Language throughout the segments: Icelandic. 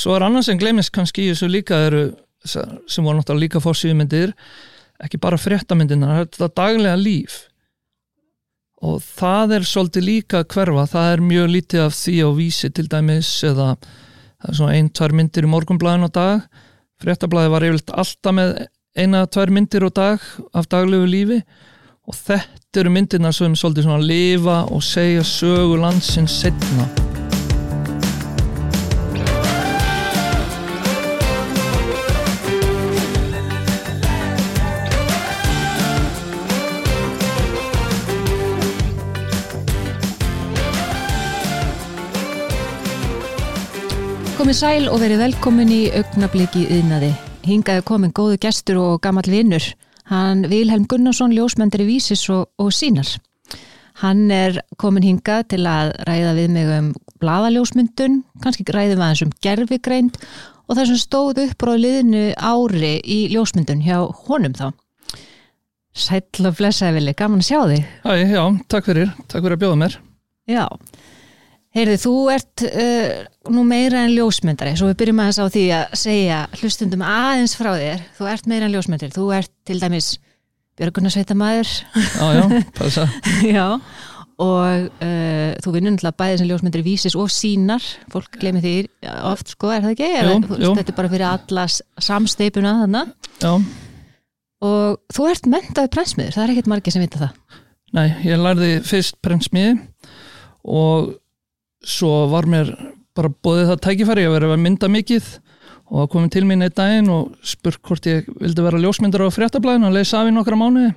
svo er annars sem glemist kannski í þessu líka eru, sem voru náttúrulega líka fórsýðmyndir, ekki bara fréttamyndirna, þetta daglega líf. Og það er svolítið líka hverfa, það er mjög lítið af því á vísi til dæmis eða það er svona ein, tvær myndir í morgunblæðin á dag, fréttablaði var yfirleitt alltaf með eina, tvær myndir á dag af daglegu lífi. Og þetta eru myndirna sem svolítið svona lifa og segja sögu landsins setna Komið sæl og verið velkomin í augnabliki yðnaði. Hingaði komin góðu gestur og gammal vinnur. Hann Vilhelm Gunnarsson, ljósmendari vísis og, og sínar. Hann er komin hingað til að ræða við mig um bladaljósmyndun, kannski ræðum aðeins um gerfigreind og það sem stóð upp á liðinu ári í ljósmyndun hjá honum þá. Sæl og blessaði villi, gaman að sjá þig. Æ, já, takk fyrir, takk fyrir að bjóða mér. Já, Heyrðu, þú ert uh, nú meira en ljósmyndari, svo við byrjum aðeins á því að segja hlustundum aðeins frá þér, þú ert meira en ljósmyndari, þú ert til dæmis Björgunarsveitamæður. Já, já, passa. já, og uh, þú vinnur náttúrulega bæðið sem ljósmyndari vísis og sínar, fólk glemir því oft, sko, er það ekki? Jú, Eða, jú. Þetta er bara fyrir alla samsteipuna þannig. Já, Og þú ert mentaði prensmiður, það er ekkert margir sem vita það. nei, ég lærði fyrst prentsmiði og svo var mér bara bóðið það tækifæri að vera að mynda mikið og það komið til mín einn daginn og spurt hvort ég vildi vera ljósmyndar á fréttablaðinu og af í nokkra mánuði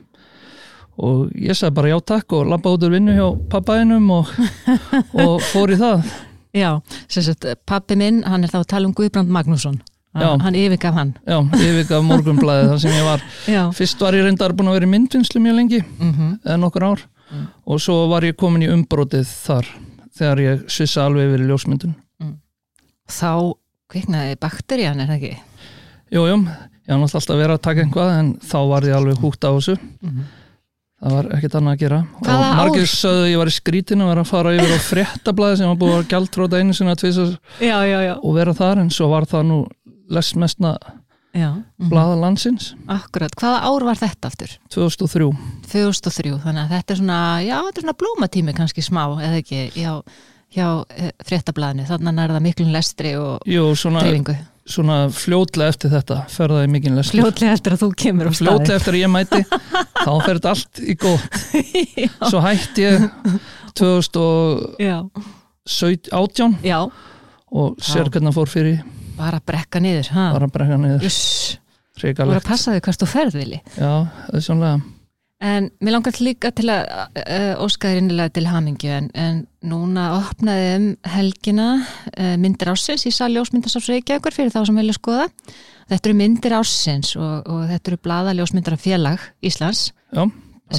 og ég sagði bara já takk og labba út úr vinnu hjá pappaðinum og, og fór í það Já, sagt, pappi minn, hann er þá að tala um Guðbrand Magnússon. Já. Hann, yfirgaf hann. já, yfirgaf morgunblaðið þar sem ég var Já. fyrst var ég reyndar búin að vera í myndvinnslu mjög lengi Mm eða nokkur ár og svo var ég komin í umbrótið þar þegar ég svissa alveg yfir í ljósmyndun Þá kviknaði bakterían, er það ekki? Jú, jú, ég var náttúrulega alltaf verið að taka einhvað en þá var ég alveg húgt á þessu. Það var ekkert annað að gera. Hvaða og margir sögðu að ég var í skrítinu að vera að fara yfir á fréttablaði sem var búið að gjaldróta einu sinna tvisar og vera þar en svo var það nú lesmestna já. blaða landsins. Akkurat, hvaða ár var þetta aftur? 2003 2003, þannig að þetta er svona, já, þetta er svona blómatími kannski smá, eða ekki, hjá, hjá e, fréttablaðinu, þannig er það miklum lestri og dreifingu. svona fljótlega eftir þetta ferðaði mikinn lestur Fljótlega eftir að þú kemur á fljótlega eftir að ég mæti þá fer þetta allt í gótt svo hætti ég 2018 Já, já, og sér hvernig það fór fyrir bara brekka niður, ha? bara að brekka niður voru hrikalegt að passa þig hvert þú ferð, Vili. já, sannlega En mér langar líka til að uh, óska þér innilega til hamingju en, en núna opnaði um helgina uh, myndir ásins í sali ljósmyndasafs Reykjavíkur fyrir þá sem vilja skoða. Þetta eru myndir ásins og, og þetta eru blaða ljósmyndara félag Íslands já,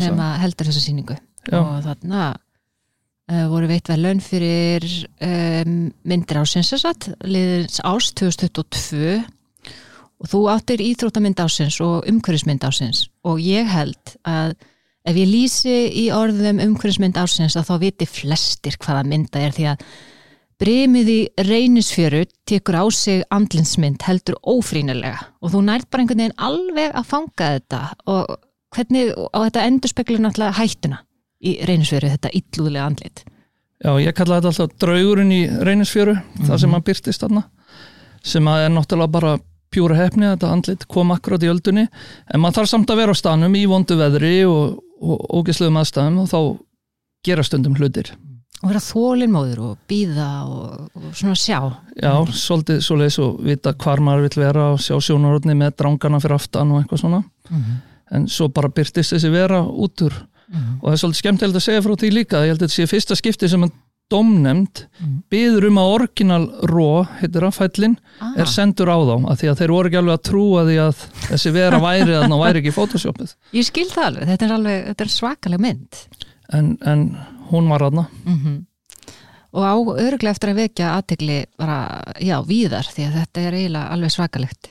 sem að heldur þessa síningu Já. og þarna uh, voru veitt vel laun fyrir um, myndir ásins liðins ás 2022 og þú áttir íþróttamynd ásins og umhverfismynd ásins og ég held að ef ég lýsi í orðum umhverfismynd ásins að þá viti flestir hvaða mynda er því að Brimið í reynisfjöru tekur á sig andlinsmynd heldur ófrínilega og þú nært bara einhvern veginn alveg að fanga þetta og hvernig, og þetta endur spekla náttúrulega hættuna í reynisfjöru, þetta illúðlega andlit. já, ég kalla þetta alltaf draugurinn í reynisfjöru það sem að byrtist þarna sem að er náttúrulega bara pjúra hefni þetta andlit kom akkurat í öldunni en maður þarf samt að vera á stanum í vondu veðri og, ógislegum aðstæðum og þá gera stundum hlutir Og vera þólinmóður og býða og, og svona sjá. Já, svolítið svoleiðis og vita hvar maður vill vera og sjá sjónarotni með drángana fyrir aftan og eitthvað svona en svo bara byrtist þessi vera út úr og það er svolítið skemmtilegt að segja frá því líka ég held að þetta sé fyrsta skipti sem að domnemnd byður um að orginal ró, heitir það, fællin Ah, er sendur á þá, af því að þeir voru ekki alveg að trúa því að þessi vera væri að það væri ekki í photoshopið. Ég skil það alveg, þetta er, alveg, þetta er svakaleg mynd. en, en hún var aðna Mm Og á öruglega eftir að vekja aðtegli bara, já, víðar því að þetta er eiginlega alveg svakalegt.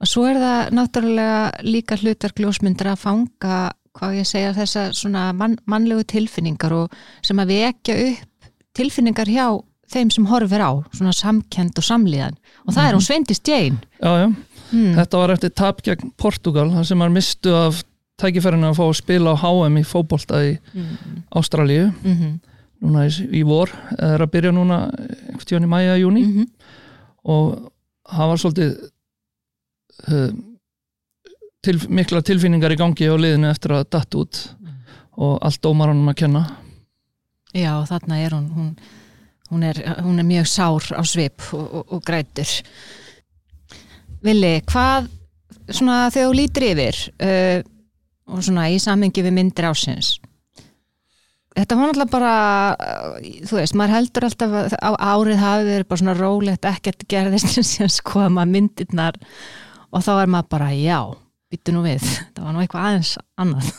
Og svo er það náttúrulega líka hlutverk ljósmyndir að fanga, hvað ég segja, þessa svona mann, mannlegu tilfinningar og sem að vekja upp tilfinningar hjá þeim sem horfir á, svona samkend og samlíðan og það er hún Sveindis Jane já, já. mm. Þetta var eftir tap gegn Portugal þar sem maður mistu af tækifærinu að fá að spila á HM í fótbolta í mm. Ástralíu Mm núna í, í vor, eða er að byrja núna einhvern tíðan í mæja, júni -hmm. og það var svolítið uh, til, mikla tilfinningar í gangi á liðinu eftir að datt út og allt dómaranum að kenna. Já, þarna er hún hún, hún, er, hún er mjög sár á svip og, og, og grætur. Vili, hvað svona þegar þú lítir yfir uh, og svona í samhengi við myndir ásins Þetta var náttúrulega bara, uh, þú veist, maður heldur alltaf að árið hafi verið bara svona rólegt, ekkert gerðist en síðan skoða maður myndirnar og þá er maður bara, já, byttu nú við, það var nú eitthvað aðeins annað.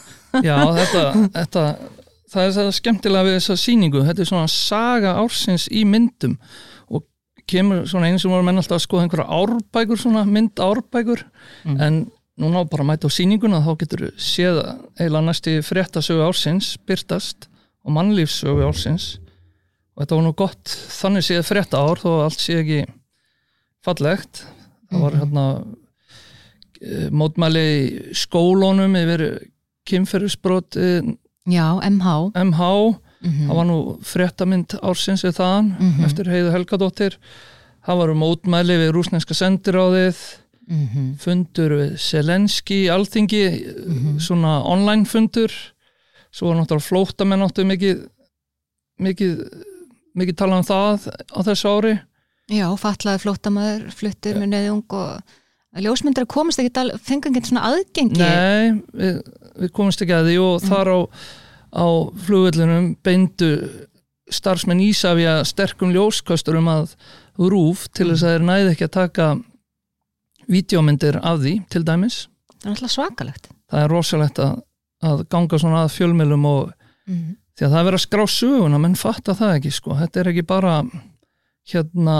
Já, þetta, þetta það er það skemmtilega við þessa sýningu þetta er svona saga ársins í myndum og kemur svona eins og voru menn alltaf að skoða einhverja árbækur svona mynd árbækur Mm. en núna bara mæta á sýninguna þá getur séð eiginlega næsti fréttasögu ársins byrtast og mannlífssögu ársins og þetta var nú gott þannig séð frétta ár þó allt sé ekki fallegt það var Mhm. hérna mótmæli í skólunum yfir kynferðisbrot Já, MH. MH, Mm það var nú fréttamynd ársins við þaðan Mhm. eftir Heiðu Helgadóttir það var mótmæli við rúsneska sendiráðið Mm -hmm. fundur við Selenski Alþingi, Mhm. svona online fundur svo var náttúrulega flóttamenn áttu mikið mikið, mikið talað um það á þessu ári Já, fatlaði flótamaður, fluttur með neðjung og ljósmyndar komast ekki, al- fengu ekki svona aðgengi. Nei, við, við komumst ekki að því og þar á, á flugvöllunum beindu starfsmenn Ísafja sterkum ljóskastur um að rúf til þess að þeir næði ekki að taka vídeómyndir af því til dæmis. Það er alltaf svakalegt. Það er rosalegt að, að ganga svona að fjölmjölum og Mm. því að það er að skrá söguna menn fatta það ekki sko, þetta er ekki bara hérna,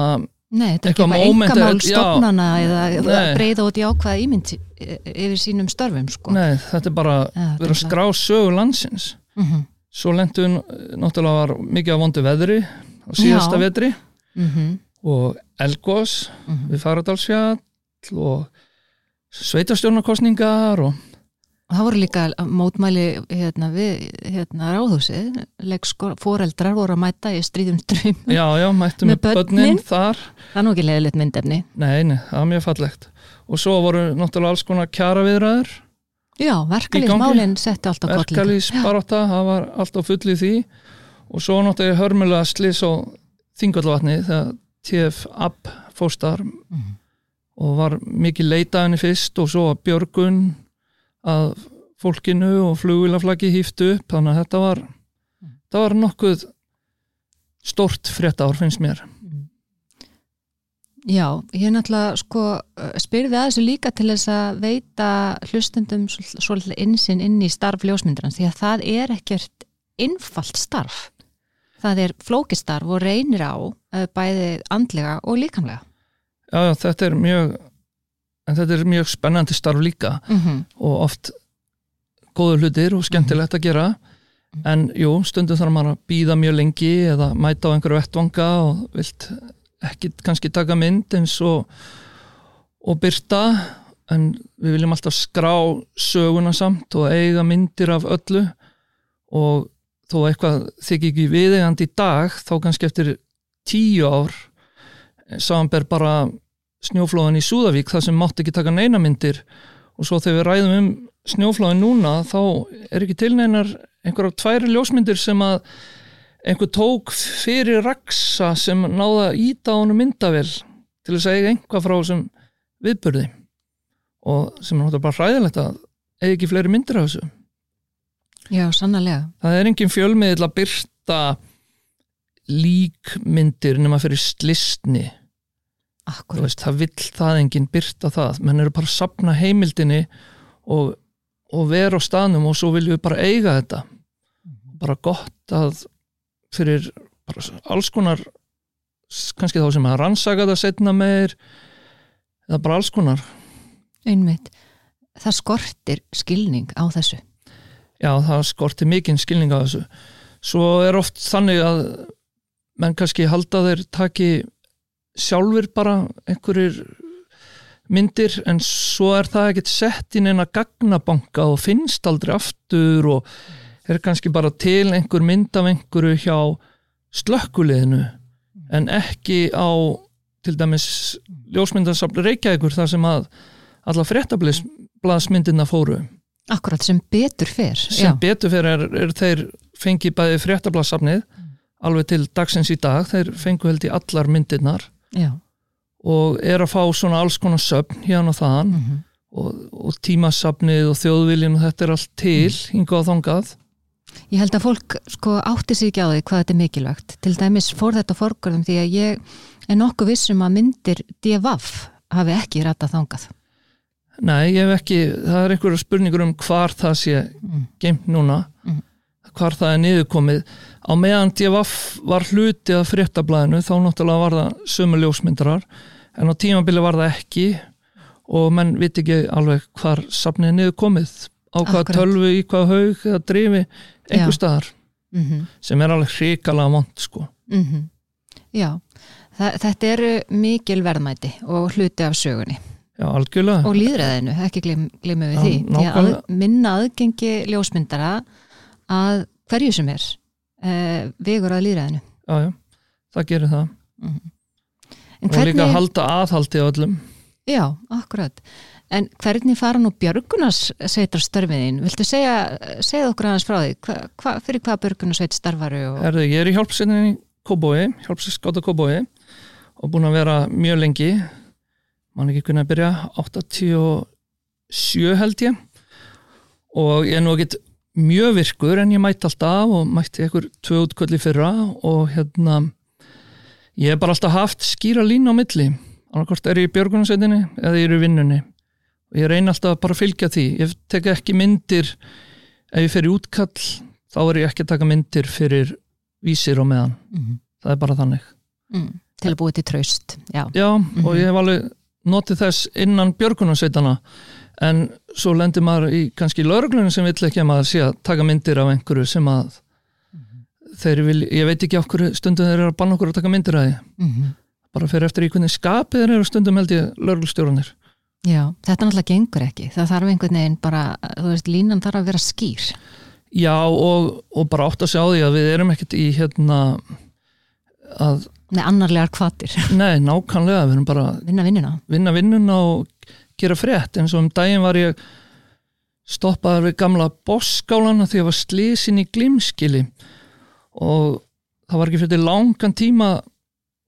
Nei, þetta er ekki Eitthvað engamál stofnana eða breyða út í ákvaða ímynd y- yfir sínum störfum, sko. nei, þetta er bara Ja, verið að skrá sögu landsins Mm -hmm. svo lentum náttúrulega var mikið af vondu veðri á síðasta Já. vetri Mm -hmm. og Elgos Mhm. við Faradalsfjall og sveitastjórnarkostningar Og það voru líka mótmæli hérna, við hérna, ráðhúsið, leikskor, foreldrar voru að mæta í stríðum ströym. já, já, mættum Með við börnin börnin? þar Það er nú ekki leiðilegt myndefni. nei, nei, það var mjög fallegt og svo voru náttúrulega alls konar kjara viðræður Já, verkalýsmálinn setti alltaf kollin. verkalýs baróta, það var allt á fulli í því og svo náttúrulega hörmulega slis á þingvallavatni þegar TF App fóstar Mhm. og var mikið leitaðinni fyrst og svo björgun að fólkinu og flugvilaflagi hýftu upp þannig að þetta var þetta var nokkuð stort fréttár finnst mér Já, ég er náttúrulega sko spyrði að þessu líka til þess að veita hlustundum svol- svolítið insinn inn í starf ljósmyndrans því að það er ekkert innfalt starf. Það er flókistarf og reynir á eh, bæði andlega og líkamlega. já, þetta er mjög en þetta er mjög spennandi starf líka Mm -hmm. og oft góður hlutir og skemmtilegt að gera. En jú, stundum þarf maður að býða mjög lengi eða mæta á einhverju vettvanga og vilt ekki kannski taka mynd eins og og byrta en við viljum alltaf skrá söguna samt og eiga myndir af öllu. Og þó eitthvað þykir ekki viðeigandi í dag þá kannski eftir tíu ár samanber bara snjóflóðin í Súðavík þar sem mátt ekki taka neina myndir og svo þegar við ræðum um snjóflóðin núna þá er ekki til neinar einhverjar tværi ljósmyndir sem að einhver tók fyrir raksa sem náða íta á honum myndavel til þess að eiga einhvað frá þessum viðburði og sem er náttúrulega bara hræðilegt að eiga ekki fleiri myndir af þessu Já, sannlega. það er engin fjölmiðil að byrta líkmyndir nema fyrir slistni. Veist, það vill það enginn byrta það. Menn eru bara að sapna heimildinni og, og vera á staðnum og svo viljum við bara eiga þetta. Bara gott að fyrir alls konar kannski þá sem að rannsaka það setna meir eða bara alls konar. Einmitt. Það skortir skilning á þessu. já það skorti mikinn skilning á þessu. Svo er oft þannig að menn kannski halda þeir taki sjálfur bara einhverjir myndir en svo er það ekkert sett inn eina gagnabanka og finnst aldrei aftur og er kannski bara til einhver mynd af einhverju hjá slökkuliðinu en ekki á til dæmis ljósmyndarsafli Reykjavíkur þar sem að alla fréttablaðsmyndina fóru. Akkurat sem betur fer sem Já. betur fyrir er, er þeir fengi bæði fréttablaðsafnið alveg til dagsins í dag, þeir fengu held í allar myndirnar Já. og er að fá svona alls konar söfn hérna og þaðan Mm og, og tímasafnið og þjóðviljin og þetta er allt til, hingað og þangað Ég held að fólk sko átti sig ekki á því hvað þetta er mikilvægt. Til dæmis fór þetta forgörðum því að ég er nokkuð vissum að myndir DFF hafi ekki rættað þangað. Nei, ég hef ekki, það er einhverja spurningur um hvar það sé Mm. geimt núna Mm. hvar það er niðurkomið á meðan DFF var hluti af fréttablaðinu þá náttúrulega var það sömu ljósmyndarar en á tímabili var það ekki og menn viti ekki alveg hvar safnið er niðurkomið á hvað tölvu, í hvað haug eða drifi einhver staðar Mm -hmm. sem er alveg hrikalega vond sko. Já, Þa, þetta eru mikil verðmæti og hluti af sögunni. Já, algjörlega. Og líðræðinu, ekki glimmu við Já, því. Að að minna aðgengi ljósmyndara að hverju sem er uh, vigur að líðræðinu. Já, já, það gerir það En og líka að halda aðhaldi á öllum Já, akkurat. En hvernig fara nú björgunarsveitar störfiðin? Viltu segja, segja okkur aðeins frá því? Hva, hva, fyrir hvað björgunarsveit starfaru? Og... Herðu, ég er í hjálpsveitinni í Kóbói, hjálpsveitskáta Kóbói og búin að vera mjög lengi mann ekki hvernig að byrja 87 held ég og ég er nú ekkert mjög virkur en ég mætti alltaf og mætti einhver tvö útkvöldi fyrra og hérna ég hef bara alltaf haft skýra lín á milli. Annarkort er ég í björgunarsveitinni eða ég er í vinnunni. Og ég reyna alltaf bara að fylgja því. Ég tek ekki myndir ef ég fer í útkall þá er ég ekki að taka myndir fyrir vísir á meðan, mm, það er bara þannig. Mm, til að búið til traust. Já, já, og ég hef alveg notið þess innan björgunarsveitana en svo lendir maður í kannski lauruglunum sem vill ekki að maður sé að taka myndir af einhverju sem að þeir vil, ég veit ekki okkur stundum þeir eru að banna okkur að taka myndir af því mm bara fyrir eftir í hvernig skapið þeir eru stundum held ég lauruglustjórnir Já, þetta náttúrulega gengur ekki. Það þarf einhvern veginn bara, þú veist, línan þarf að vera skýr. já, og, og bara átt að sjá því að við erum ekkert í hérna að, Nei, annarlegar kvatir. nei, nákvæmlega við erum bara Vinna vinnuna. vinna vinnuna og gera frétt. Eins og um daginn var ég stoppaður við gamla bossskálana því að var slisin í glimskili og það var ekki fyrir langan tíma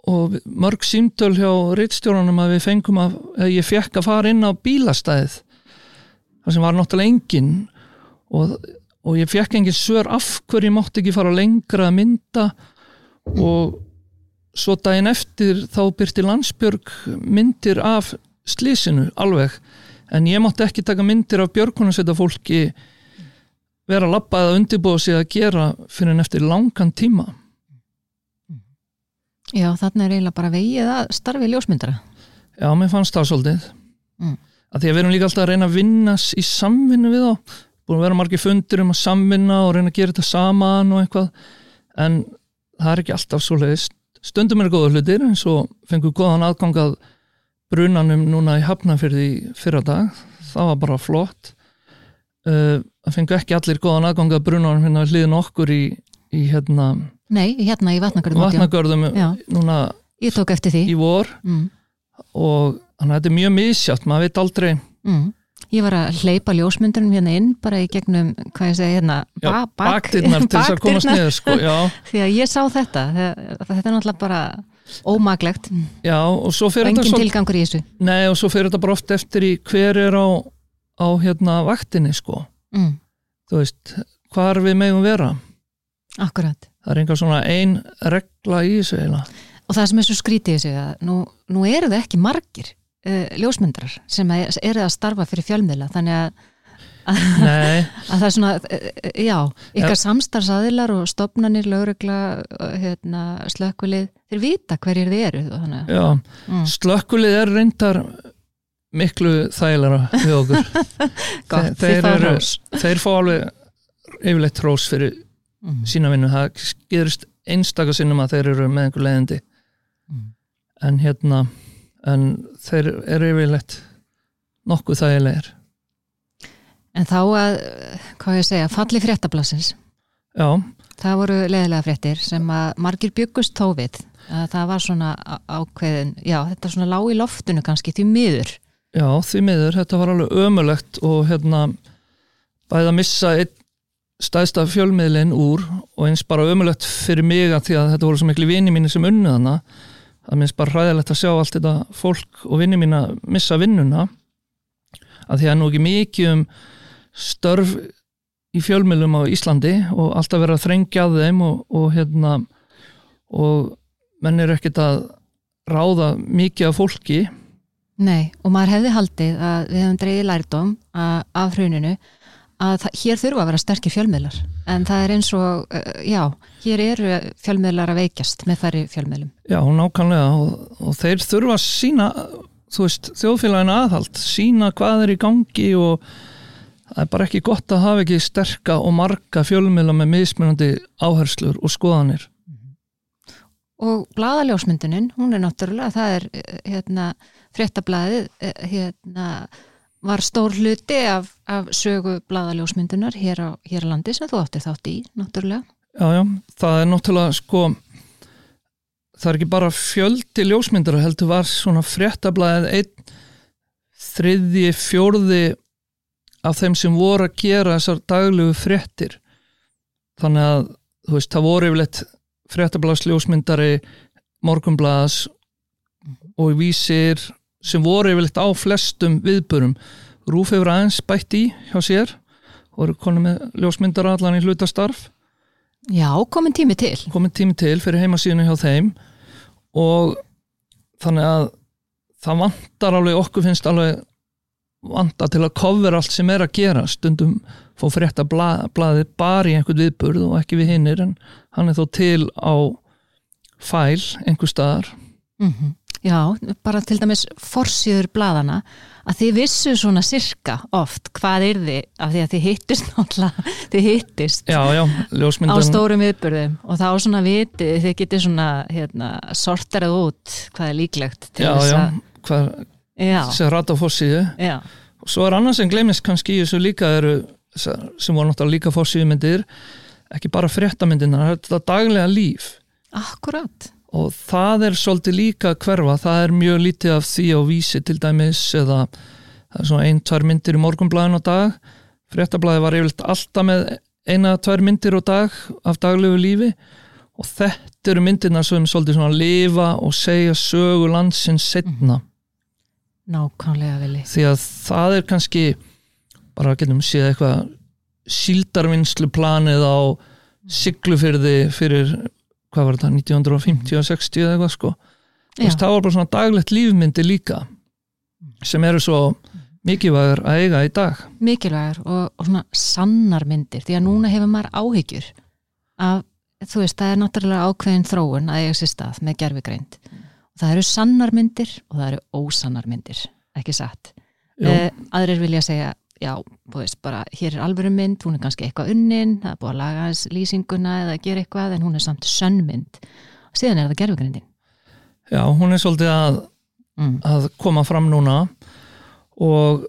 og mörg símtöl hjá rittstjórnum að við fengum að, að ég fekk að fara inn á bílastæðið það sem var náttúrulega engin og, og ég fekk engin svör af hverju ég mátti ekki fara lengra að mynda. Og svo daginn eftir þá byrti landsbjörg myndir af slísinu alveg en ég mátti ekki taka myndir af björgunarsveita fólki vera að labba eða undirbúa sig að gera fyrir en eftir langan tíma Já, þarna er eiginlega bara vegið að starfi ljósmyndara. já, mér fannst það svolítið Mm. að því að við erum líka alltaf að reyna að vinna s- í samvinnu við þá búin að vera margir fundir um að samvinna og reyna að gera þetta saman og eitthvað en það er ekki alltaf svo leiðist stundum er góða hlutir eins og fengum góðan aðgang að brunanum núna í Hafnafyrði í fyrra dag það var bara flott uh, það fengu ekki allir góðan aðgang að brunanum hérna við hliðin okkur í, í hérna Nei, hérna í vatnagörðum Já. núna Ég tók eftir því. í vor Mm. og þannig að þetta er mjög misjátt maður veit aldrei Mm. Ég var að hleypa ljósmyndunum hérna inn bara í gegnum, hvað ég segi hérna, ba bak- bakdyrnar til þess að komast niður sko, Því að ég sá þetta, þetta þetta er náttúrulega bara ómaglegt, já, og svo fyrir engin þetta svo, tilgangur í þessu. nei, og svo fyrir þetta bara oft eftir í hver er á, á hérna vaktinni sko, Mm. þú veist hvar við megum vera, Akkurat. það er einhver svona ein regla í þessu eiginlega, Og það sem er svo skrítið í þessu, að nú, nú eru það ekki margir uh, ljósmyndrar sem eru að starfa fyrir fjölmiðla, þannig að, að það er svona, uh, já, ykkar samstarfsaðilar og stopnarnir, lögregla, hérna, slökkulið, þeir vita hverjir þið eru. já, mm. slökkulið er reyndar miklu þægilega við okkur Gott, Þe- þið þeir, fá eru, þeir fá alveg yfirleitt hrós fyrir Mm. sína vinnu, það gerist einstaka sinnum að þeir eru með einhver leiðindi Mm. en hérna en þeir eru yfirleitt nokkuð þægilegir En þá að, hvað ég að segja, falli fréttablasins. já, Það voru leðilega fréttir sem að margir byggust þó við. Að það var svona ákveðin, já, þetta svona lág í loftinu kannski því miður. já, því miður þetta var alveg ömulegt og hérna bæði að missa einn stæðsta fjölmiðlinn úr og eins bara ömulegt fyrir mig að því að þetta voru svo miklu vini mínu sem unnu hana það minnst bara hræðilegt að sjá allt þetta fólk og vini mín að missa vinnuna að því að nú ekki mikið um störf í fjölmiðlum á Íslandi og alltaf verið að þrengja að þeim og, og hérna og menn eru ekkert að ráða mikið af fólki Nei, og maður hefði haldið að við hefum dreigið lærdóm að, af hruninu að það, hér þurfa að vera sterkir fjölmiðlar en það er eins og, uh, já, hér eru fjölmiðlar að veikjast með færri fjölmiðlum. Já, nákvæmlega og, og þeir þurfa að sína þú veist, þjóðfélagin aðhald sína hvað er í gangi og það er bara ekki gott að hafa ekki sterka og marga fjölmiðla með mismunandi áherslur og skoðanir Og blaðaljósmyndunin, hún er náttúrulega, það er eh, hérna, fréttablaðið hérna, var stór hluti af, af sögu blaðaljósmyndunar hér á, hér landi sem þú áttir þátt í, náttúrulega. Já, já, það er náttúrulega sko það er ekki bara fjöldi ljósmyndara heldur var svona fréttablaðið einn þriðji, fjórði af þeim sem voru að gera þessar daglegu fréttir. Þannig að þú veist, það voru yfirleitt fréttablaðs ljósmyndari morgunblaðs og vísir sem voru yfirleitt á flestum viðbörum Rúf hefur aðeins bætt í hjá sér og eru konið með ljósmyndara allan í hlutastarf. Já, komin tími til. komin tími til fyrir heimasíðinu hjá þeim og þannig að það vantar alveg okkur finnst alveg vanta til að cover allt sem er að gera. Stundum fór frétta bla, blaðið bara í einhvern viðburð og ekki við hinnir en hann er þó til á fæl einhver staðar. Mm Já, bara til dæmis forsýður blaðana að þið vissu svona sirka oft hvað er þið, af því að þið hittist náttúrulega, þið hittist já, já, á stórum viðburðum og þá svona vitið, þið getið svona hérna, sortarið út hvað er líklegt til já, þess að hvað sé rætt á fórsíðu og svo er annað sem gleymist kannski í þessu líka eru sem voru náttúrulega líka fórsíðumyndir ekki bara fréttamyndirna, þetta er daglega líf. Akkurat. Og það er svolítið líka að hverfa, það er mjög lítið af því á vísi til dæmis eða það er svona ein, tvær myndir í morgunblæðin á dag. Fréttablaði var yfirleitt alltaf með eina, tvær myndir á dag af daglegu lífi. Og þetta eru myndirna sem svolítið svona lifa og segja sögu landsins setna nákvæmlega vilji því að það er kannski bara getum séð eitthvað síldarvinnslu planið á siglufyrði fyrir hvað var þetta, 1950 og 60 eða eitthvað sko. Veist, það var bara svona daglegt lífmyndi líka sem eru svo mikilvægur að eiga í dag. Mikilvægur og, og svona sannar myndir því að núna hefur maður áhyggjur af, þú veist, það er náttúrulega ákveðin þróun að eiga sér stað með gerfigreind það eru sannar myndir og það eru ósannar myndir, ekki satt? Eh, aðrir vilja segja já, veist, bara hér er alvöru mynd hún er kannski eitthvað unnin, það er búið að laga lýsinguna eða gera eitthvað en hún er samt sönn mynd. Og síðan er það gerfigreindin já, hún er svolítið að, mm. að koma fram núna og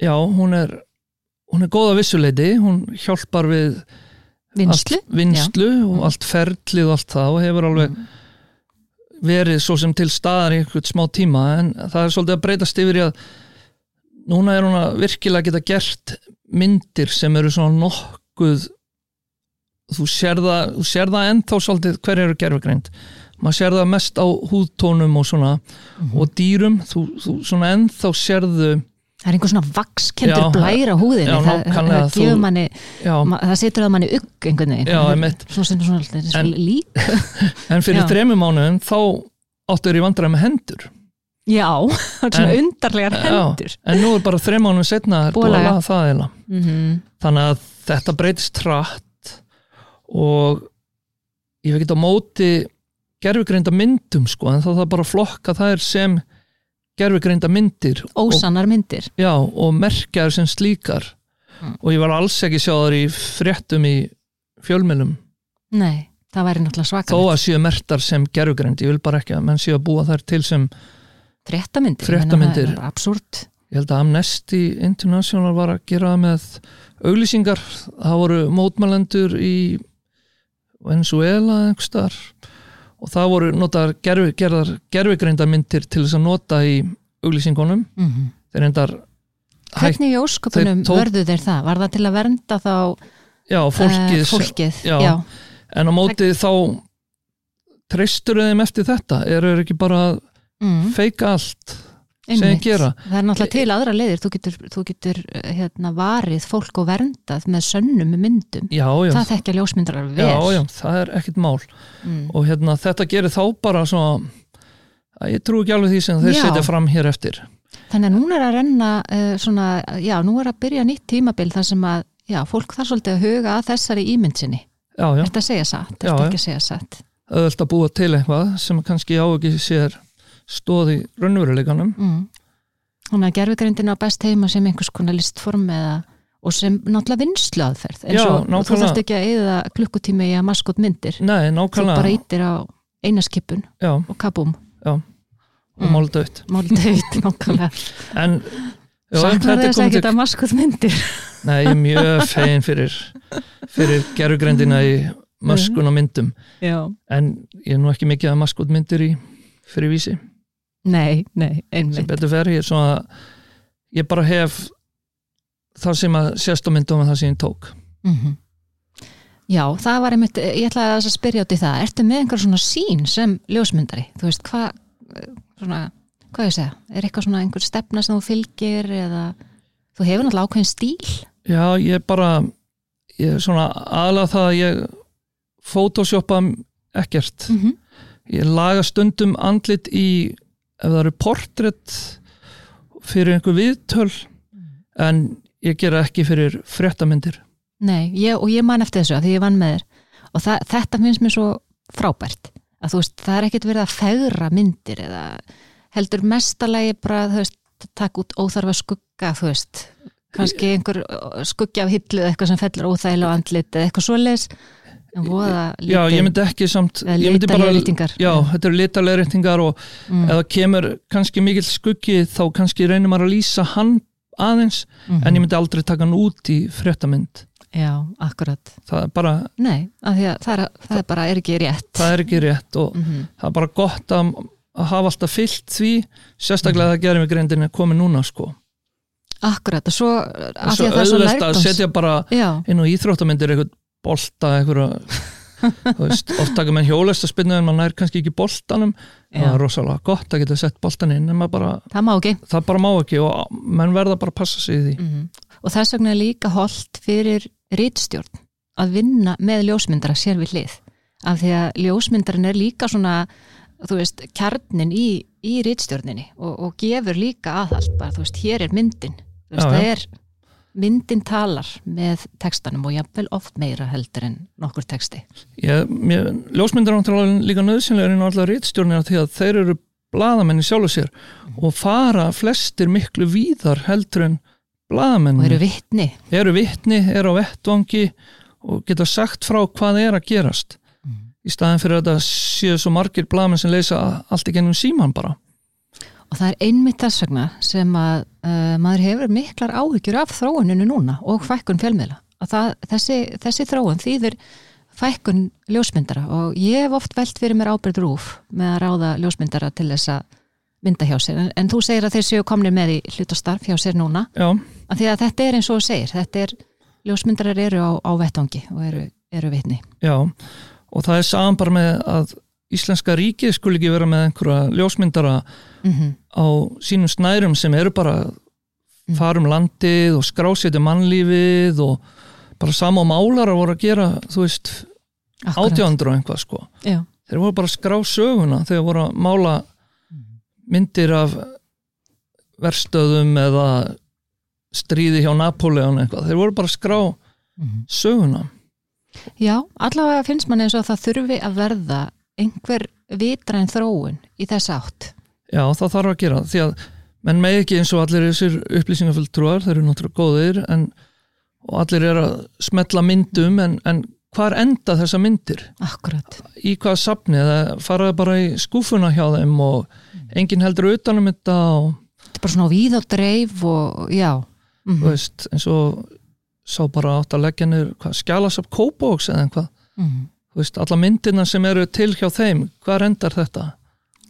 já, hún er hún er góða vissuleiti, hún hjálpar við vinslu allt vinslu og Mm. allt ferlið og allt það og hefur alveg verið svo sem til staðar í einhvern smá tíma en það er svolítið að breytast yfir í að núna er hún að virkilega geta gert myndir sem eru svona nokkuð þú sér það, þú sér það ennþá svolítið hver eru gerfugreind maður sér það mest á húðtónum og svona Mhm. og dýrum, þú, þú svona ennþá sérðu það er einhver svona vakskendur Já, blæra húðinni. já, það, það, gefur þú- manni já, Ma, það setur að manni ugg einhvern veginn. Já, einmitt. svona sem svona, svona, svona En- lík. En fyrir Já. þremur mánuðum þá áttur í vandræði með hendur. Já, svona En- undarlegar Já. hendur. en nú er bara þrem mánuðum setna er búið að laga það eða mm þannig að þetta breytist hratt og ég veit ekki á móti gerfugreinda myndum sko en þá það bara flokka þær sem gerfugreinda myndir og, ósannar myndir. Já, og merkjar sem slíkar. Mm. og ég var alls ekki sjá þar í fréttum í fjölmjölum nei, það væri náttúrulega þó svakalegt að séu mertar sem gerfugreind ég vil bara ekki að menn séu að búa þær til sem fréttamyndir, Fréttamyndir. absúrt. Ég held að Amnesty International var að gera með auglýsingar. Það voru mótmælendur í Venezuela einhverstaðar og það voru notaðar gerfi, gerðar gerfigreinda myndir til þess að nota í auglýsingunum mm -hmm. þeir endar hvernig í ósköpunum tók- vörðu þeir það? var það til að vernda þá já, fólkið, eh, fólkið? já. en á móti þá treystur þeim eftir þetta eru þeir ekki bara að Mm, feika allt sem þeir gera. Það er náttúrulega til aðra leiðir. Þú getur, þú getur eh, hérna, varið fólk og verndað með sönnum myndum. Já, já, það þekkja ljósmyndrar vel já, já, það er ekkit mál. Mm. og hérna, þetta gerir þá bara svona að ég trú ekki alveg því sem þeir setja fram hér eftir. Þannig að núna er að renna uh, svona, já, nú er að byrja nýtt tímabil þar sem að, já, fólk þarf svolítið að huga að þessari ímynd sinni. já, já, Þetta segja satt, þetta ekki segja satt. auðvöld að búa til eitthvað sem kannski á ekki sér stóð í raunveruleikanum. Mm. Þannig að gerfugrindin á best heima sem einhvers konar listform eða og sem náttúrulega vinslu aðferð eins Já, og, þú þarft ekki að eyða klukkutími í að maskot myndir. Nei, þú bara ítir á einaskipun já, og kabúm, og Mm. mál dött málið auð nákvæmlega, en já, en saknar þess ekki að maskot myndir? Nei, ég er mjög fegin fyrir fyrir gerfugrendina í möskun og myndum. Já. en ég er nú ekki mikið að maskot myndir í fyrir Nei, nei, sem einmitt betur fer, ég svona ég bara hef það sem að sést á myndum og það sem ég tók. Mm Já, það var einmitt, ég ætlaði að spyrja út í það, ertu með einhver svona sín sem ljósmyndari, þú veist, hvað svona, hvað ég segja? Er eitthvað svona einhver stefna sem þú fylgir eða, þú hefur náttúrulega ákveðin stíl? Já, ég bara ég er svona aðlega það að ég photoshoppa ekkert. Mm -hmm. ég laga stundum andlit í ef það eru portrétt fyrir einhver viðtöl en ég gera ekki fyrir fréttamyndir. Nei, ég, og ég man eftir þessu að því ég vann með þér. Og það, þetta finnst mér svo frábært að þú veist, það er ekkert verið að fegra myndir eða heldur mestalagi bara, þú veist, takk út óþarfa skugga, þú veist. Kannski einhver skuggi af hillu eða eitthvað sem fellur óþægilega á andlit eða eitthvað svoleiðis en voða lítið Já, ég myndi ekki samt eða rýtingar Já, þetta eru litalega reytingar og mm. það kemur kannski mikill skuggi þá kannski reynir maður að lýsa hann aðeins mm en ég myndi aldrei taka hann út í fréttamynd Já, akkurat. Það er bara, Nei, það er, það er bara er ekki rétt. Það er ekki rétt og mm -hmm. það er bara gott að, að hafa alltaf fyllt því sérstaklega að það gerir mig greindin er komið núna sko. Akkurat, og svo og svo því að það er setja bara Já, inn á íþróttamyndir eitthvað bolta eitthvað oft taka með hjólesta spinnu en maður nær kannski ekki boltanum. Það er rosalega gott að geta sett boltan inn bara, það má ekki. það bara má ekki og menn verða bara að passa sig í því. Mm og þess vegna er líka holdt fyrir rítstjórn að vinna með ljósmyndara sér við hlið. Af því að ljósmyndarin er líka svona þú veist, kjarnin í, í rítstjórninni og, og gefur líka aðhald. Bara, þú veist, hér er myndin. Þú veist, Já, það já. er myndin talar með textanum og jafnvel oft meira heldur en nokkur texti. Ég, mér, ljósmyndir er náttúrulega líka nöðsynlega á allar rítstjórnina því að þeir eru bladamenni sjálfu sér og fara flestir miklu víðar heldur en bladamenni og eru vittni eru vittni, eru á vettvangi og geta sagt frá hvað er að gerast. Í staðin fyrir að þetta séu svo margir bladamenn sem leysa allt í gennum síman bara Og það er einmitt þess vegna sem að uh, maður hefur miklar áhyggjur af þróuninu núna og fækkun fjölmiðla. Að það, þessi, þessi þróun þýðir fækkun ljósmyndara og ég hef oft velt fyrir mér ábyrð rúf með að ráða ljósmyndara til þess að mynda hjá sér. En, en þú segir að þeir séu komnir með í hlutastarf hjá sér núna. Já, Að því að þetta er eins og þú segir, þetta er, ljósmyndarar eru á, á vettvangi og eru, eru vitni. já og það er saman bara með að Íslenska ríkið skul ekki vera með einhverja ljósmyndara Mm á sínum snærum sem eru bara Mm. farum landið og skrásetja mannlífið og bara sama og málara voru að gera, þú veist, átjándur og einhvað sko. Já, Þeir voru bara að skrá söguna þegar voru að mála myndir af verstöðum eða stríði hjá Napoleon eitthvað. Þeir voru bara að skrá Mhm. söguna. Já, allavega finnst mann eins og það þurfi að verða einhver vitræn þróun í þess átt. Já, það þarf að gera því að menn með ekki eins og allir þessir upplýsingafulltrúar, þeir eru náttúrulega góðir en, og allir eru að smetla myndum en, en hvar enda þessa myndir? Akkurat. Í hvaða safni? Eða faraði bara í skúfuna hjá þeim og enginn heldur utanum þetta og þetta er bara svona víð og dreif og já. Mm þú veist, eins og sá bara átt að leggja hvað, skjálasap kópóks eða einhvað -hmm. Veist, alla myndina sem eru til hjá þeim hvað endar þetta?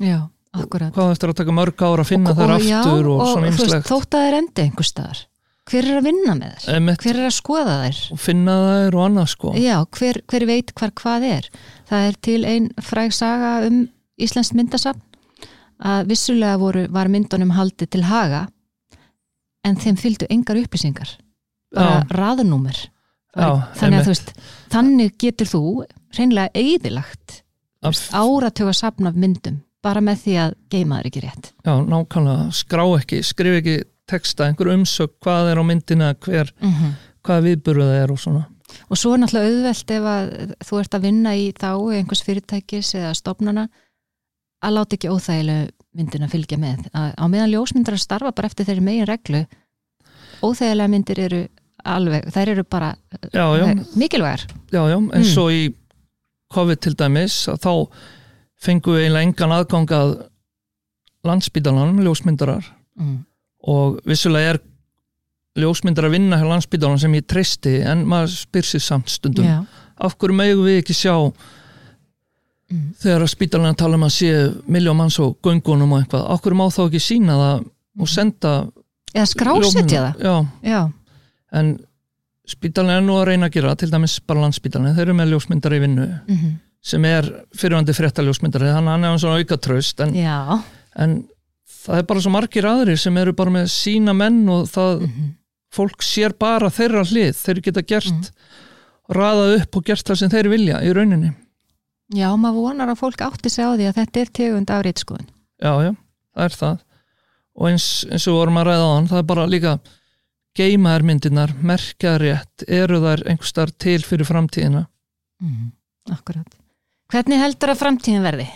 já, akkurat Hvað eftir að taka mörg ára að finna og, þær og, aftur og, og svona ymslegt þótt að þeir endi einhver staðar hver er að vinna með þér? Einmitt, hver er að skoða þær? og finna þær og annað sko Já, hver, hver veit hvar hvað er? Það er til ein fræg saga um Íslands myndasafn að vissulega voru, var myndunum haldið til haga en þeim fylgdu engar upplýsingar bara raðnúmer Já, þannig að þú veist, þannig getur þú hreinlega eigðilagt Af- áratuga safn af myndum bara með því að geima þær ekki rétt. Já, nákvæmlega, skrá ekki, skrif ekki texta, einhver umsök, hvað er á myndina hver, mm -hmm. hvað viðburðu það er og svona. Og svo er náttúrulega auðvelt ef að þú ert að vinna í þá einhvers fyrirtækis eða stofnana að láta ekki óþægilegu myndina fylgja með. Að, á meðan ljósmyndar starfa bara eftir þeirri megin reglu óþægilega myndir eru alveg, þær eru bara Já, já, eh, mikilvægar. Já, já, en Mm. svo í COVID til dæmis, þá fengum við eiginlega engan aðgang að landsbítalanum, ljósmyndarar. Mm. og vissulega er ljósmyndar að vinna hjá landsbítalanum sem ég treysti en maður spyr sér samt stundum Já, af hverju megum við ekki sjá Mm. þegar að spítalina tala um að sé miljón manns og göngunum og eitthvað, af hverju má þá ekki sína það og senda eða skrásetja það? Já, Já, en spítalina er nú að reyna að gera til dæmis bara landsspítalina, þeir eru með ljósmyndari í vinnu mm sem er fyrirvandi fréttaljósmyndari þannig að hann er svona auka tröst en, en það er bara svo margir aðrir sem eru bara með sína menn og það, Mm fólk sér bara þeirra hlið, þeir geta gert Mhm. raðað upp og gert það sem þeir vilja í rauninni. Já, maður vonar að fólk átti sig á því að þetta er tegund af reitskoðun já, já, það er það. Og eins, eins og vorum að ræða á hann það er bara líka geimaðar myndirnar, merkja rétt eru þær einhverstar til fyrir framtíðina? Mm. Akkurat. Hvernig heldur að framtíðin verði?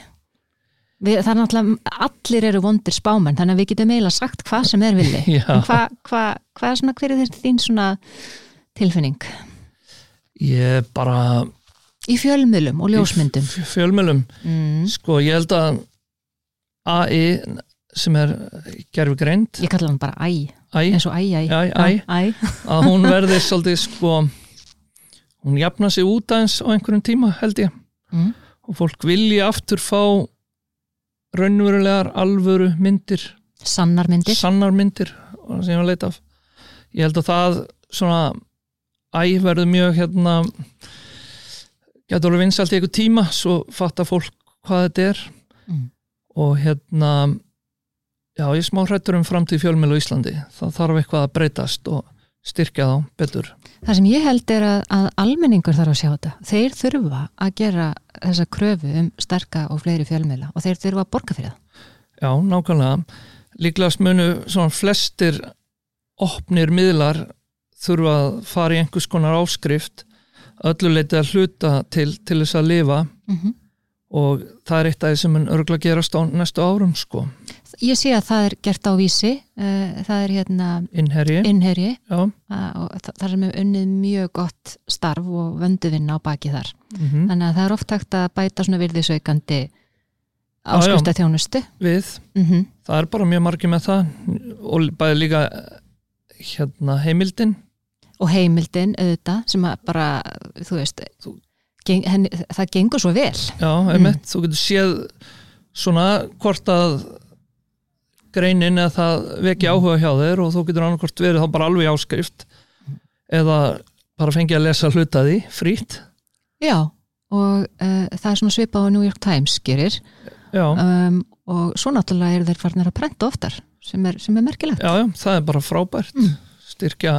Við, það er náttúrulega, allir eru vondir spámenn þannig að við getum eiginlega sagt hvað sem er villi. Hvað hva, hva er svona, hver er þín svona tilfinning? Ég bara í fjölmiðlum og ljósmyndum. fjölmjölum, mm. sko ég held að AI sem er gerfi greind Ég kalla hann bara æ, eins og æ, æ, æ, æ, æ. að hún verði svolítið sko hún jafna sig út aðeins á einhverjum tíma held ég. Mm. og fólk vilji aftur fá raunverulegar alvöru myndir. Sannar myndir. Sannar myndir og sem ég var að leita af. Ég held að það svona æ verður mjög hérna getur alveg vinsalt í einhver tíma svo fattar fólk hvað þetta er. Mm. og hérna já ég smá hrættur um framtíð fjölmjölu á Íslandi það þarf eitthvað að breytast og styrkja þá betur Það sem ég held er að, að almenningur þarf að sjá þetta. Þeir þurfa að gera þessa kröfu um sterka og fleiri fjölmiðla og þeir þurfa að borga fyrir það. Já, nákvæmlega. Líklegast munu svona flestir opnir miðlar þurfa að fara í einhvers konar áskrift öllu leiti að hluta til, til þess að lifa Mm -hmm. og það er eitt af því sem mun örgulega gerast á næstu árum sko. Ég sé að það er gert á vísi, uh, það er hérna Innherji, innherji já. og þa- það er með unnið mjög gott starf og vönduvinna á baki þar. Mm Þannig að það er oft hægt að bæta svona virðisaukandi áskrifta þjónustu. Við, Mm það er bara mjög margir með það og bæði líka hérna heimildin Og heimildin auðvitað sem að bara, þú veist, Þú- geng, henni, það gengur svo vel. Já, einmitt, þú getur séð svona hvort að greinin eða það veki áhuga hjá þér og þú getur annarkvort verið þá bara alveg áskrift eða bara fengið að lesa hluta því, frýtt Já, og uh, það er svona svipað á New York Times gerir um, og svo náttúrulega eru þeir farnir að prenta oftar sem er, sem er merkilegt. já, já, það er bara frábært Mm. styrkja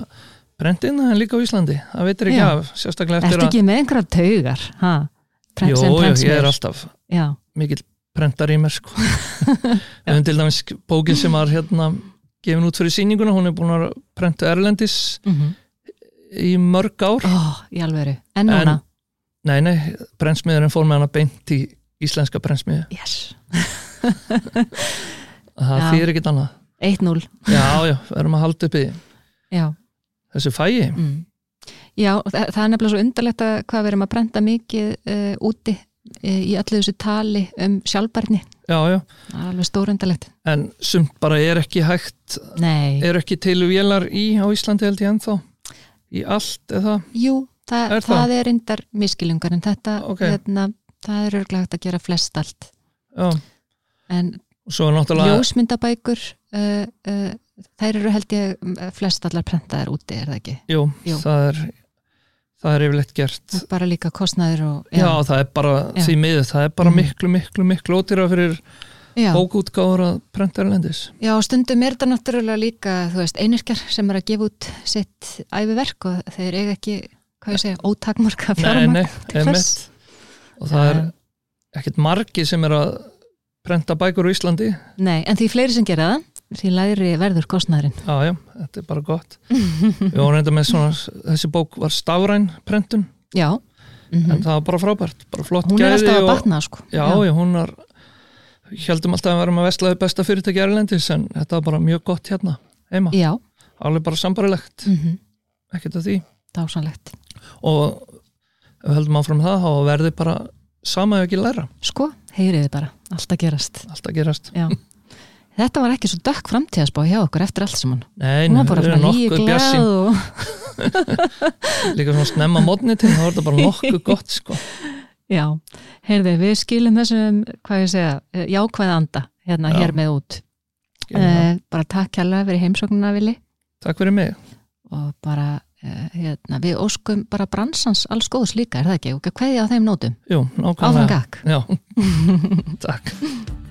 brentina en líka á Íslandi það veitir ekki Já. af, sérstaklega eftir Ertu ekki með einhverja taugar? Ha? Jó, já, ég er alltaf Já, mikill prentar í mér sko. en til dæmis bókin sem var hérna gefin út fyrir sýninguna, hún er búin að prenta Erlendis mm í mörg ár Ó, í. En núna? Nei, nei, brennsmiðurinn fór með hana beint í íslenska brennsmiðu. Yes. Það Já. þýr ekkit annað. 1-0. Já, já, við erum að halda upp í Já. þessu fæi. Mm. Já, það, er nefnilega svo undarlegt að hvað við erum að prenta mikið uh, úti í öllu þessu tali um sjálfbarni. já, já, Það er alveg stórundalegt. en sumt bara er ekki hægt Nei, er ekki til vélar í á Íslandi held ég ennþá í allt eða jú, það, Er það? það? er reyndar miskilungar en þetta, Ok. hérna, það er örglega hægt að gera flest allt. já, En náttúrulega ljósmyndabækur, uh, uh, þær eru held ég flest allar prentaðar úti, er það ekki? jú, Jú. það er það er yfirleitt gert bara líka kostnaður og... já, það er bara Já. því miður það er bara Mhm. miklu, miklu, miklu ódýra fyrir já. bókútgáður að prenta erlendis Já, og stundum er þetta náttúrulega líka, þú veist, einirkjar sem er að gefa út sitt æfiverk og þeir eiga ekki, hvað ég segja, einmitt hvers. og það er Já. ekkert margi sem er að prenta bækur á Íslandi Nei, en því fleiri sem gera það, því læri verður kostnæðurinn. já, já, þetta er bara gott. Við vorum reynda með svona þessi bók var stafræn prentun. Já, en mm það var bara frábært, bara flott hún er alltaf að og, batna, sko. já, já, hún var heldum alltaf að vera með vestlaði besta fyrirtæki erlendis en þetta var bara mjög gott hérna heima, Já, alveg bara sambarilegt mm ekkert að því. Dásanlegt. og við heldum áfram það þá verði bara sama ef ekki læra, Sko, heyriði bara, allt að gerast. allt að gerast. Já. Þetta var ekki svo dökk framtíðasbá hjá okkur eftir allt saman. Nei, Hún var bara svona nokkuð glæð bjassinn og... líka svona snemma mótni til þá er þetta bara nokkuð gott sko. Já, heyrði, við skilum þessum, hvað ég segja, eh, jákvæða anda hérna Já. hér með út. Uh, bara takk kærlega fyrir heimsóknuna, Vili. Takk fyrir mig og bara uh, hérna, við óskum bara bransans alls góðs líka, er það ekki? Og hvað er á þeim nótum? Jú, Áfram nákvæmlega gakk. Já, takk